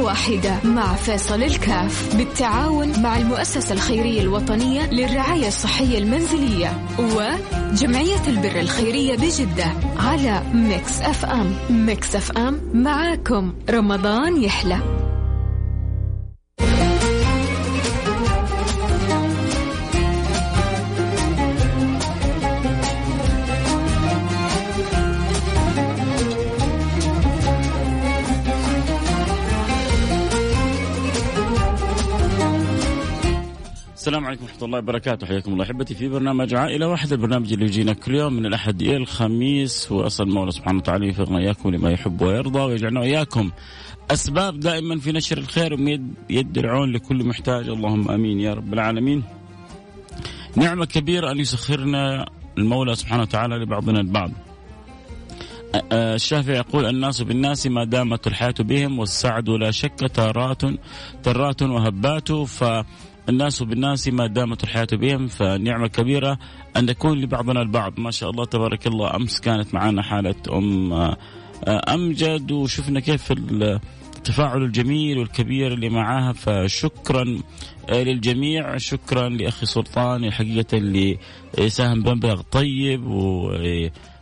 واحدة مع فيصل الكاف بالتعاون مع المؤسسة الخيرية الوطنية للرعاية الصحية المنزلية وجمعية البر الخيرية بجدة على ميكس أف أم. ميكس أف أم معاكم. رمضان يحلى. السلام عليكم ورحمة الله وبركاته. حياكم الله أحبتي في برنامج عائلة واحدة البرنامج اللي يجينا كل يوم من الأحد إلى الخميس. وأسأل المولى سبحانه وتعالى يوفقنا إياكم لما يحب ويرضى ويجعلنا إياكم أسباب دائما في نشر الخير ويد يد العون لكل محتاج. اللهم آمين يا رب العالمين. نعمة كبيرة أن يسخرنا المولى سبحانه وتعالى لبعضنا البعض. الشافعي يقول الناس بالناس ما دامت الحياة بهم والسعد لا شك تارات ترات وهبات ف الناس بالناس ما دامت الحياة بهم فنعمة كبيرة أن نكون لبعضنا البعض. ما شاء الله تبارك الله أمس كانت معنا حالة أم آه، أمجد وشفنا كيف التفاعل الجميل والكبير اللي معاها فشكرا آه، للجميع. شكرا لأخي سلطان حقيقة اللي ساهم بمبلغ طيب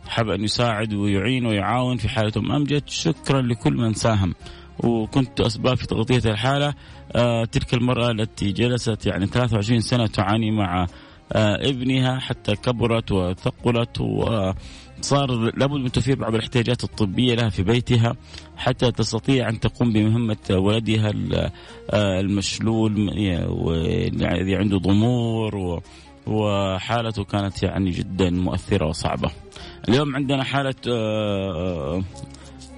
وحب أن يساعد ويعين ويعاون في حالة أم أمجد شكرا لكل من ساهم. وكنت أسباب في تغطية الحالة آه تلك المرأة التي جلست يعني 23 سنة تعاني مع آه ابنها حتى كبرت وثقلت وصار لابد من توفير بعض الاحتياجات الطبية لها في بيتها حتى تستطيع أن تقوم بمهمة ولدها آه، المشلول الذي عنده ضمور وحالته كانت يعني جدا مؤثرة وصعبة. اليوم عندنا حالة آه،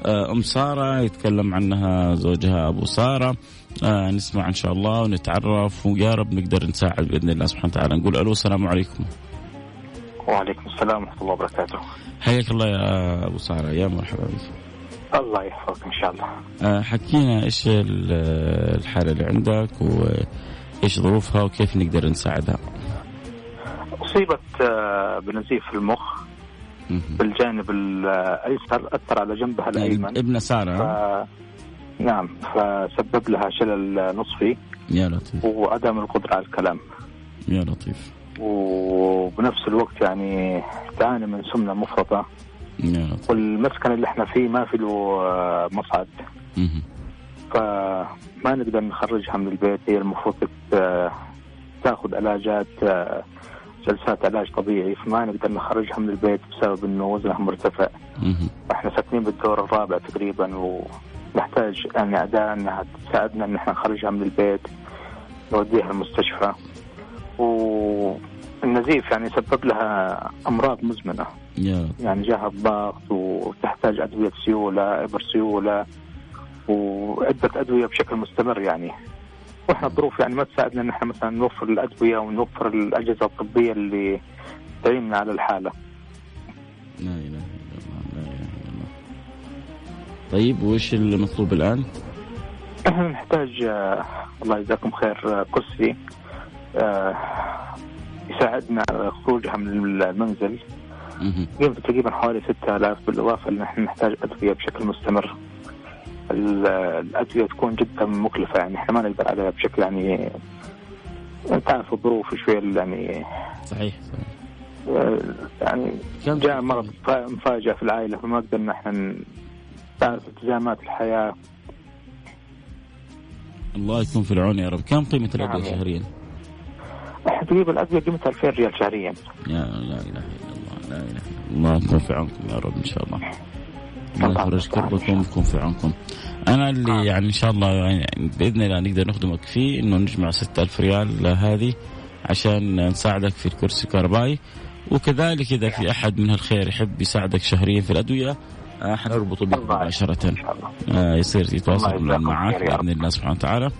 آه، أم سارة يتكلم عنها زوجها أبو سارة. آه نسمع إن شاء الله ونتعرف ويا رب نقدر نساعد بإذن الله سبحانه وتعالى. نقول ألو السلام عليكم. وعليكم السلام ورحمة الله وبركاته. حياك الله يا أبو سارة يا مرحبا بك. الله يحفظك إن شاء الله. آه حكينا إيش الحالة اللي عندك وإيش ظروفها وكيف نقدر نساعدها. اصيبت آه، بنزيف في المخ بالجانب الأيسر أثر على جنبها الأيمن. ابن سارة ف... نعم فسبب لها شلل نصفي. يا لطيف. وعدم القدرة على الكلام. يا لطيف. وبنفس الوقت يعني تعاني من سمنة مفرطة. يا لطيف. والمسكن اللي إحنا فيه ما في له مصعد. فما نقدر نخرجها من البيت. هي المفروض تاخذ علاجات جلسات علاج طبيعي فما نقدر نخرجها من البيت بسبب إنه وزنها مرتفع. إحنا ساكنين بالدور الرابع تقريبا ونحتاج يعني اداء إنها تساعدنا إن إحنا نخرجها من البيت نوديها المستشفى. والنزيف يعني سبب لها أمراض مزمنة. يعني جاها الضغط وتحتاج أدوية سيولة، إبر سيولة وعدة أدوية بشكل مستمر يعني. وإحنا الظروف يعني ما تساعدنا إن إحنا مثلا نوفر الأدوية ونوفر الأجهزة الطبية اللي تعيننا على الحالة. لا إله إلا الله لا إله إلا الله. طيب وش المطلوب الآن؟ إحنا نحتاج آه الله يجزاكم خير آه كرسي آه يساعدنا على خروجها من المنزل. تقريبا حوالي 6000 بالإضافة إن إحنا نحتاج أدوية بشكل مستمر. الأدوية تكون جدا مكلفة يعني إحنا ما نقدر عليها بشكل يعني تعرف الظروف شوي يعني صحيح صحيح. يعني جاء مرض مفاجئ في العائلة فما قدرنا إحنا تعرف التزامات الحياة. الله يكون في العون يا رب. كم قيمة الأدوية نعم. شهريا؟ تقريبا الأدوية قيمتها 2000 ريال شهريا. يا لا إله إلا الله لا إله إلا الله. يكون في عونكم يا رب إن شاء الله. الله يفرج كربكم ويكون في عونكم. أنا اللي آه. يعني إن شاء الله يعني بإذن الله نقدر نخدمك فيه إنه نجمع 6000 ريال هذه عشان نساعدك في الكرسي الكهربائي وكذلك إذا في أحد من الخير يحب يساعدك شهريا في الأدوية آه، حنربطه بك مباشرة. آه يصير يتواصل معك بإذن الله سبحانه وتعالى.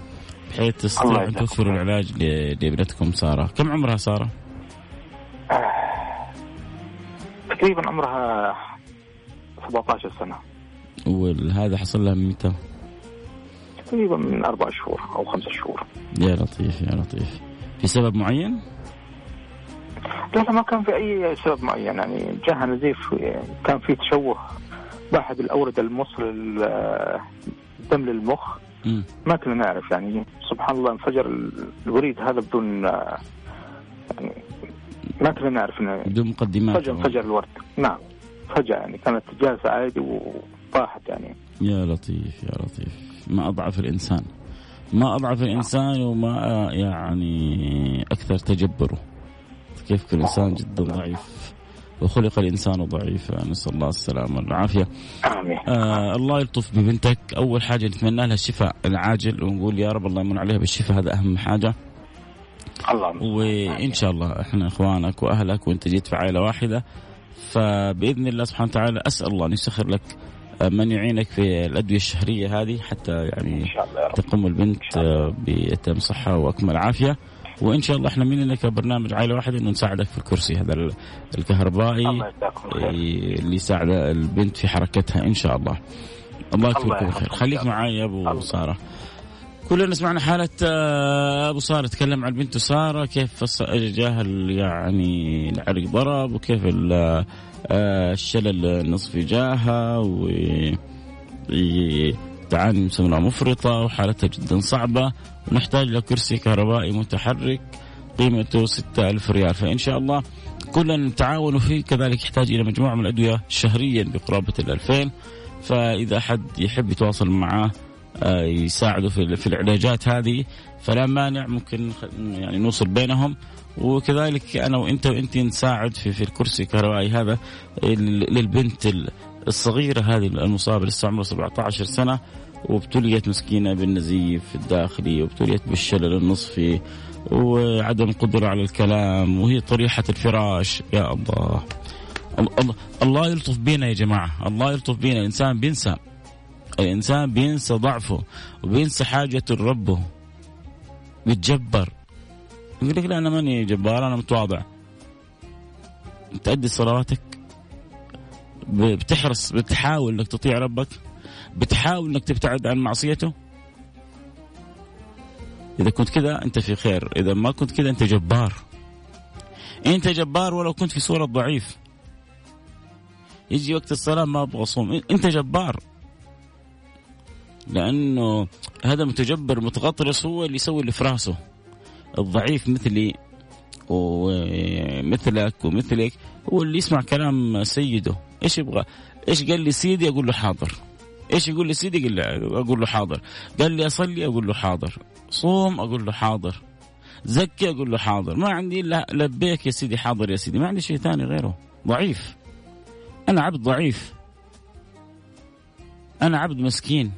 بحيث تستطيع أن توفر العلاج لابنتكم سارة. كم عمرها سارة؟ تقريبا عمرها 17 سنة. وهذا حصل لها من متى؟ تقريبا من أربع شهور أو خمسة شهور. يا لطيف يا لطيف. في سبب معين؟ لا لا ما كان في أي سبب معين. يعني جاها نزيف كان في تشوه. بأحد الأوردة الموصل الدم للمخ. ما كنا نعرف يعني سبحان الله انفجر الوريد هذا بدون يعني ما كنا نعرف إنه بدون مقدمات انفجر الورد. نعم. فجأة يعني كانت جالسة عادي وطاحت يعني. يا لطيف يا لطيف. ما أضعف الإنسان. ما أضعف الإنسان وما يعني أكثر تجبره. كيف الإنسان جدا ضعيف؟ وخلق الإنسان ضعيفا. نسأل الله السلامة والعافية. آمين. آه الله يلطف ببنتك. أول حاجة نتمنى لها الشفاء العاجل ونقول يا رب الله يمن عليها بالشفاء. هذا أهم حاجة. الله وإن شاء الله إحنا إخوانك وأهلك وأنت جيت في عائلة واحدة فبإذن الله سبحانه وتعالى أسأل الله أن يسخر لك من يعينك في الأدوية الشهرية هذه حتى يعني إن شاء الله. تقوم البنت بأتم صحة وأكمل عافية وإن شاء الله إحنا مننا كبرنامج عائلة واحدة إنه نساعدك في الكرسي هذا الكهربائي. اللي يساعد البنت في حركتها إن شاء الله الله يكفيكم خير. خليك معي يا أبو. سارة كلنا سمعنا حالة آه، أبو سارة تكلم عن بنته سارة كيف جاه يعني العرق ضرب وكيف آه، الشلل النصفي جاها و تعاني من سمنة مفرطة وحالتها جدا صعبة. ونحتاج إلى كرسي كهربائي متحرك قيمته 6000 ريال. فإن شاء الله كلنا نتعاون فيه كذلك يحتاج إلى مجموعة من الأدوية شهريا بقرابة ال 2000 فإذا أحد يحب يتواصل معه آه، يساعده في في العلاجات هذه فلا مانع ممكن يعني نوصل بينهم. وكذلك أنا وأنت وأنت نساعد في في الكرسي الكهربائي هذا للبنت ال- الصغيرة هذه المصابة لسه عمرها 17 سنة وابتليت مسكينة بالنزيف الداخلي وابتليت بالشلل النصفي وعدم قدره على الكلام وهي طريحة الفراش. يا الله. الله, الله يلطف بينا يا جماعة. الله يلطف بينا. الإنسان بينسى. الإنسان بينسى ضعفه وبينسى حاجته لربه بيتجبر يقول لك لا أنا ماني جبار أنا متواضع. تأدي صلواتك. بتحرص بتحاول إنك تطيع ربك. بتحاول إنك تبتعد عن معصيته. إذا كنت كذا أنت في خير إذا ما كنت كذا أنت جبار. أنت جبار ولو كنت في صورة ضعيف. يجي وقت الصلاة ما أبغى أصوم. أنت جبار. لأنه هذا متجبر متغطرس هو اللي يسوي اللي في راسه. الضعيف مثلي ومثلك ومثلك هو اللي يسمع كلام سيده. إيش يبغى؟ إيش قال لي سيدي؟ أقول له حاضر. إيش يقول لي سيدي؟ أقول له حاضر. قال لي أصلي؟ أقول له حاضر. صوم؟ أقول له حاضر. زكي؟ أقول له حاضر. ما عندي إلا لبيك يا سيدي حاضر يا سيدي. ما عندي شيء ثاني غيره. ضعيف. أنا عبد ضعيف. أنا عبد مسكين.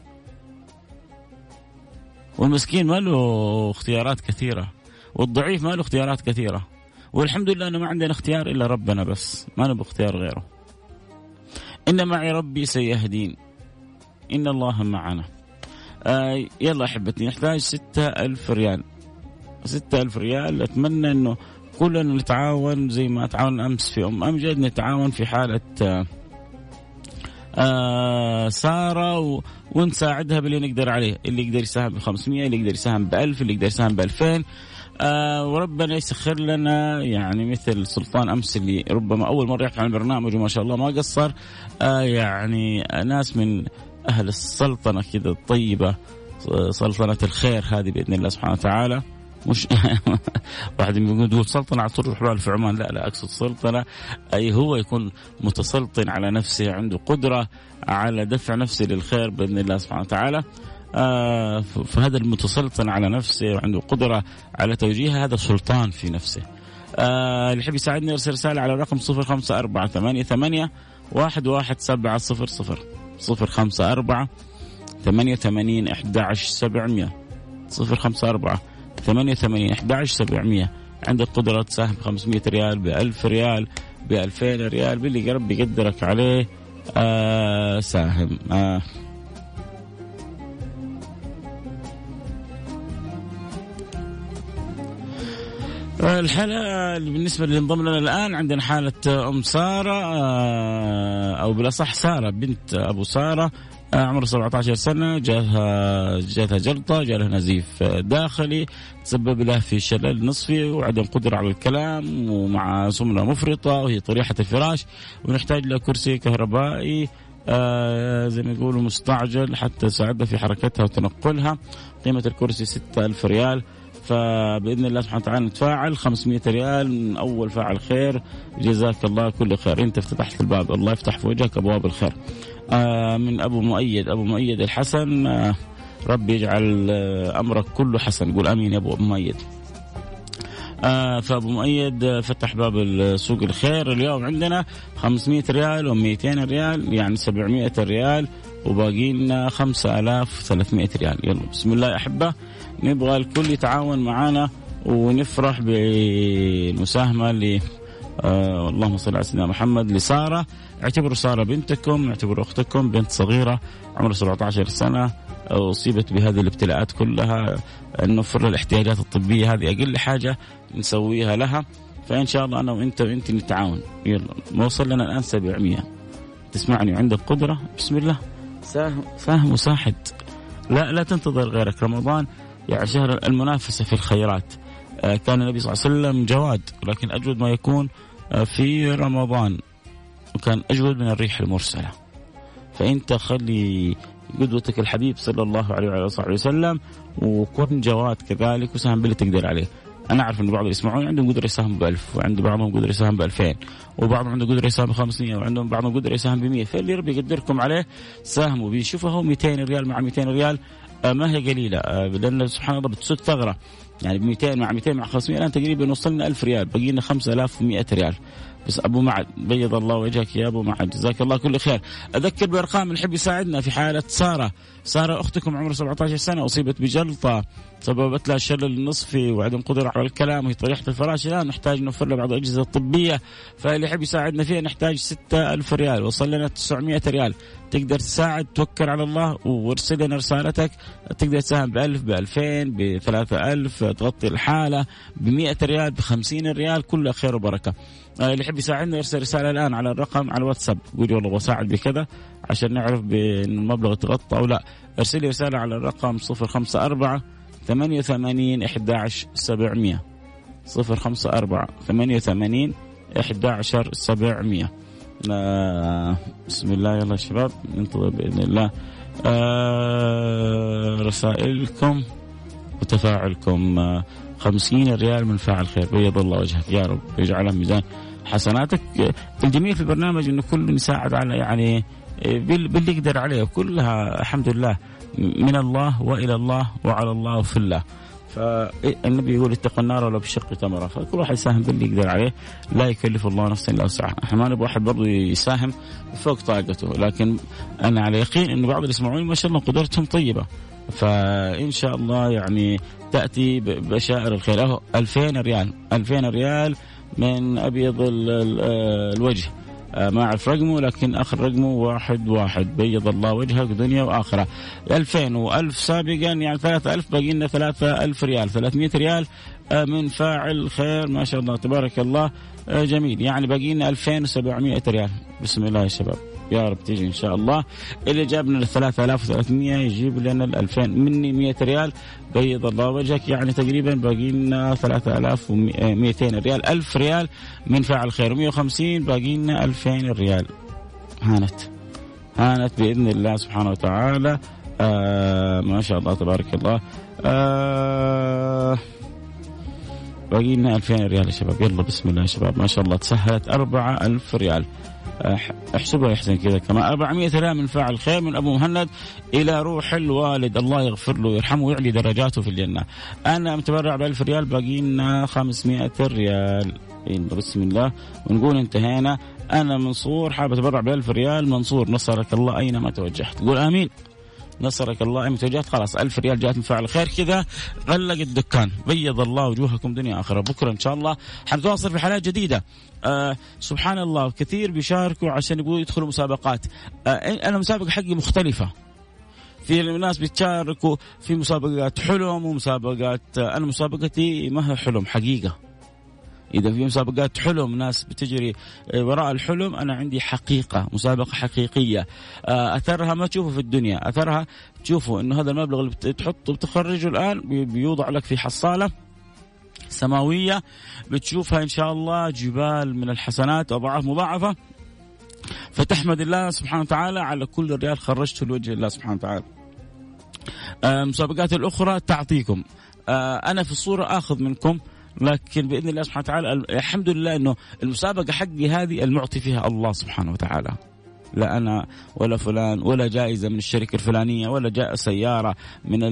والمسكين ما له اختيارات كثيرة والضعيف ما له اختيارات كثيرة والحمد لله أنه ما عندنا اختيار إلا ربنا بس ما نبغى اختيار غيره. إن معي ربي سيهدين إن الله معنا. آه يلا أحبتي نحتاج ستة ألف ريال. ستة ألف ريال أتمنى أنه كلنا نتعاون زي ما تعاون أمس في أم أمجد نتعاون في حالة آه آه سارة و... ونساعدها باللي نقدر عليه. اللي يقدر يساهم ب 500 اللي يقدر يساهم ب 1000 اللي يقدر يساهم ب 2000 آه وربنا يسخر لنا يعني مثل سلطان أمس اللي ربما أول مرة يحكي عن البرنامج وما شاء الله ما قصر. آه يعني ناس من أهل السلطنة كذا الطيبة سلطنة الخير هذه بإذن الله سبحانه وتعالى. مش واحد يقول سلطنة على طول الحلال في عمان. لا لا أقصد سلطنة. أي هو يكون متسلطن على نفسه عنده قدرة على دفع نفسه للخير بإذن الله سبحانه وتعالى. آه فهذا المتسلطن على نفسه وعنده قدرة على توجيهها هذا سلطان في نفسه. آه اللي يحب يساعدني يرسل رسالة على أربعة ثمانية ثمانية واحد واحد سبعة صفر صفر صفر خمسة أربعة ثمانية ثمانين أحد عشر سبعمية صفر خمسة أربعة. ثمانية ثمانين أحد عشر سبعمية. عندك قدرة تساهم ب 500 ريال ب 1000 ريال ب 2000 ريال باللي ربي يقدرك عليه آه ساهم. آه. الحالة بالنسبة اللي انضم لنا الآن عندنا حالة أم سارة أو بالأصح سارة بنت أبو سارة. عمرها 17 سنة جاها جاتها جلطة جالها نزيف داخلي تسبب لها في شلل نصفي وعدم قدرة على الكلام ومع سمنة مفرطة وهي طريحة الفراش ونحتاج لها كرسي كهربائي آه زي ما يقولوا مستعجل حتى ساعدها في حركتها وتنقلها. قيمة الكرسي 6000 ريال فبإذن الله سبحانه وتعالى نتفاعل. 500 ريال من أول فاعل خير. جزاك الله كل خير. أنت فتحت الباب. الله يفتح في وجهك أبواب الخير. من أبو مؤيد. أبو مؤيد الحسن آه ربي يجعل آه أمرك كله حسن. قول آمين يا أبو مؤيد. آه فأبو مؤيد فتح باب سوق الخير. اليوم عندنا 500 ريال و200 ريال يعني 700 ريال وباقي لنا 5300 ريال. يلا بسم الله يا أحبة. نبغى الكل يتعاون معنا ونفرح بالمساهمة ل آه اللهم صل على سيدنا محمد. لسارة اعتبروا سارة بنتكم اعتبروا أختكم بنت صغيرة عمرها 17 سنة. أصيبت بهذه الابتلاءات كلها. نوفر لها الاحتياجات الطبية. هذه أقل حاجة نسويها لها. فإن شاء الله أنا وإنت وانت نتعاون. يلا وصل لنا الآن 700 تسمعني وعندك قدرة؟ بسم الله. ساهم. ساهم وساحد لا لا تنتظر غيرك. رمضان يعني شهر المنافسة في الخيرات. كان النبي صلى الله عليه وسلم جواد ولكن أجود ما يكون آه، في رمضان. وكان أجود من الريح المرسلة. فأنت خلي قدوتك الحبيب صلى الله عليه وعلى وصحبه وسلم وكن جواد كذلك وساهم باللي تقدر عليه. أنا أعرف إن بعض اللي يسمعون عندهم قدرة يساهم ب 1000 وعند بعضهم قدرة يساهم ب 2000 وبعضهم عنده قدرة يساهم ب 500 وعندهم بعضهم قدرة يساهم ب 100 فاللي ربي يقدركم عليه ساهموا. هو 200 ريال مع 200 ريال آه، ما هي قليلة آه، لأن سبحان الله بتسد ثغرة. يعني ب 200 مع 200 مع 500 الآن تقريبا وصلنا 1000 ريال. بقي لنا 5100 ريال. بس أبو معد بيض الله وجهك يا أبو معد. جزاك الله كل خير. أذكر بأرقام اللي يحب يساعدنا في حالة سارة. سارة أختكم عمرها 17 سنة أصيبت بجلطة سببت لها شلل النصفي وعدم قدرة على الكلام وهي طريحة الفراش. الآن نحتاج نوفر لها بعض الأجهزة الطبية. فاللي يحب يساعدنا فيها نحتاج 6000 ريال. وصل لنا 900 ريال. تقدر تساعد توكل على الله وارسل لنا رسالتك. تقدر تساهم ب 1000 ب 2000 ب 3000 تغطي الحالة ب 100 ريال ب 50 ريال كلها خير وبركة. آه، اللي يحب يساعدنا يرسل رسالة الآن على الرقم على الواتساب. يقول والله بساعد بكذا عشان نعرف بأن المبلغ تغطى أو لا. ارسل لي رسالة على الرقم 054 88 11 700 054 88 11 700 آه بسم الله يلا شباب ننتظر بإذن الله. آه رسائلكم وتفاعلكم. آه 50 ريال من فاعل خير. بيض الله وجهك. يا رب يجعلها ميزان حسناتك. الجميل في البرنامج إنه كل يساعد على يعني باللي يقدر عليه. كلها الحمد لله من الله وإلى الله وعلى الله وفي الله. فالنبي يقول اتقوا النار ولو بشق تمرة. فكل واحد يساهم باللي يقدر عليه لا يكلف الله نفسا إلا وسعها. إحنا ما نبغى واحد برضه يساهم فوق طاقته لكن أنا على يقين انه بعض اللي يسمعوني ما شاء الله قدرتهم طيبة. فإن شاء الله يعني تأتي بشائر الخير. أهو 2000 ريال 2000 ريال من أبيض الوجه آه، ما أعرف رقمه لكن آخر رقمه واحد واحد. بيض الله وجهك دنيا وآخرة. 2000 و1000 سابقا يعني 3000 باقي لنا 3000 ريال. 300 ريال آه، من فاعل خير ما شاء الله تبارك الله. آه، جميل. يعني باقي لنا 2700 ريال. بسم الله يا شباب. يا رب تيجي إن شاء الله. اللي جاب لنا ال 3300 يجيب لنا ال 2000 مني 100 ريال. بيض الله وجهك. يعني تقريبا باقي لنا 3200 ريال. 1000 ريال من فاعل خير. 150 باقي لنا 2000 ريال. هانت. هانت بإذن الله سبحانه وتعالى. آه ما شاء الله تبارك الله. آه باقي لنا 2000 ريال يا شباب. يلا بسم الله يا شباب. ما شاء الله تسهلت 4000 ريال. احسبها يحسن كذا كما 400 ريال من فاعل خير من أبو مهند إلى روح الوالد الله يغفر له ويرحمه ويعلي درجاته في الجنة. أنا متبرع ب 1000 ريال باقي لنا 500 ريال. بسم الله ونقول انتهينا أنا منصور حاب أتبرع ب 1000 ريال منصور نصرك الله أينما توجهت. قول آمين. نصرك الله ايمتى جات خلاص ألف ريال جات من فاعل خير. كذا غلق الدكان. بيض الله وجوهكم دنيا آخرة. بكرة إن شاء الله حنتواصل في حلقات جديدة. آه سبحان الله كثير بيشاركوا عشان يبغوا يدخلوا مسابقات. آه أنا مسابقة حقي مختلفة. في ناس بيتشاركوا في مسابقات حلم ومسابقات آه أنا مسابقتي ما هي حلم حقيقة. إذا في مسابقات حلم ناس بتجري آه، وراء الحلم أنا عندي حقيقة مسابقة حقيقية. آه، أثرها ما تشوفه في الدنيا أثرها تشوفوا إنه هذا المبلغ اللي بتحطه بتخرجه الآن بيوضع لك في حصالة سماوية بتشوفها إن شاء الله جبال من الحسنات اضعاف مضاعفة. فتحمد الله سبحانه وتعالى على كل ريال خرجته لوجه الله سبحانه وتعالى. المسابقات الأخرى تعطيكم. أنا في الصورة آخذ منكم لكن بإذن الله سبحانه وتعالى الحمد لله إنه المسابقة حقي هذه المعطي فيها الله سبحانه وتعالى. لا أنا ولا فلان ولا جائزة من الشركة الفلانية ولا جاء سيارة من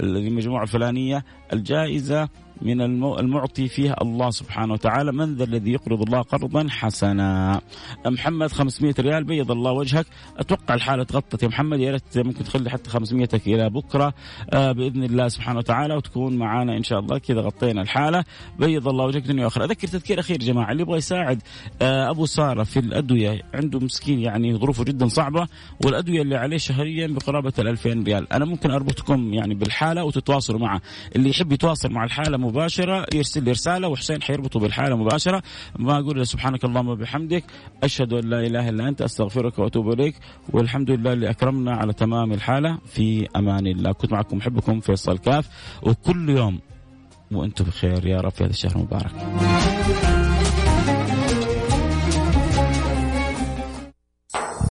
المجموعة الفلانية. الجائزة من المعطي فيها الله سبحانه وتعالى. من ذا الذي يقرض الله قرضا حسنا. محمد 500 ريال بيض الله وجهك. أتوقع الحالة تغطت يا محمد. يا ريت ممكن تخلي حتى 500 إلى بكرة آه بإذن الله سبحانه وتعالى وتكون معنا إن شاء الله. كذا غطينا الحالة. بيض الله وجهك دنيا وآخرة. أذكر تذكير أخير يا جماعة اللي يبغى يساعد آه أبو سارة في الأدوية. عنده مسكين يعني ظروفه جدا صعبة والأدوية اللي عليه شهريا بقرابة ال 2000 ريال. أنا ممكن أربطكم يعني بالحالة وتتواصلوا معه. اللي يحب يتواصل مع الحالة مباشرة يرسل لي رسالة وحسين حيربطه بالحالة مباشرة. ما أقول سبحانك اللهم وبحمدك أشهد أن لا إله إلا أنت أستغفرك وأتوب إليك. والحمد لله اللي أكرمنا على تمام الحالة. في أمان الله. كنت معكم محبكم فيصل كاف. وكل يوم وأنتم بخير. يا رب في هذا الشهر المبارك.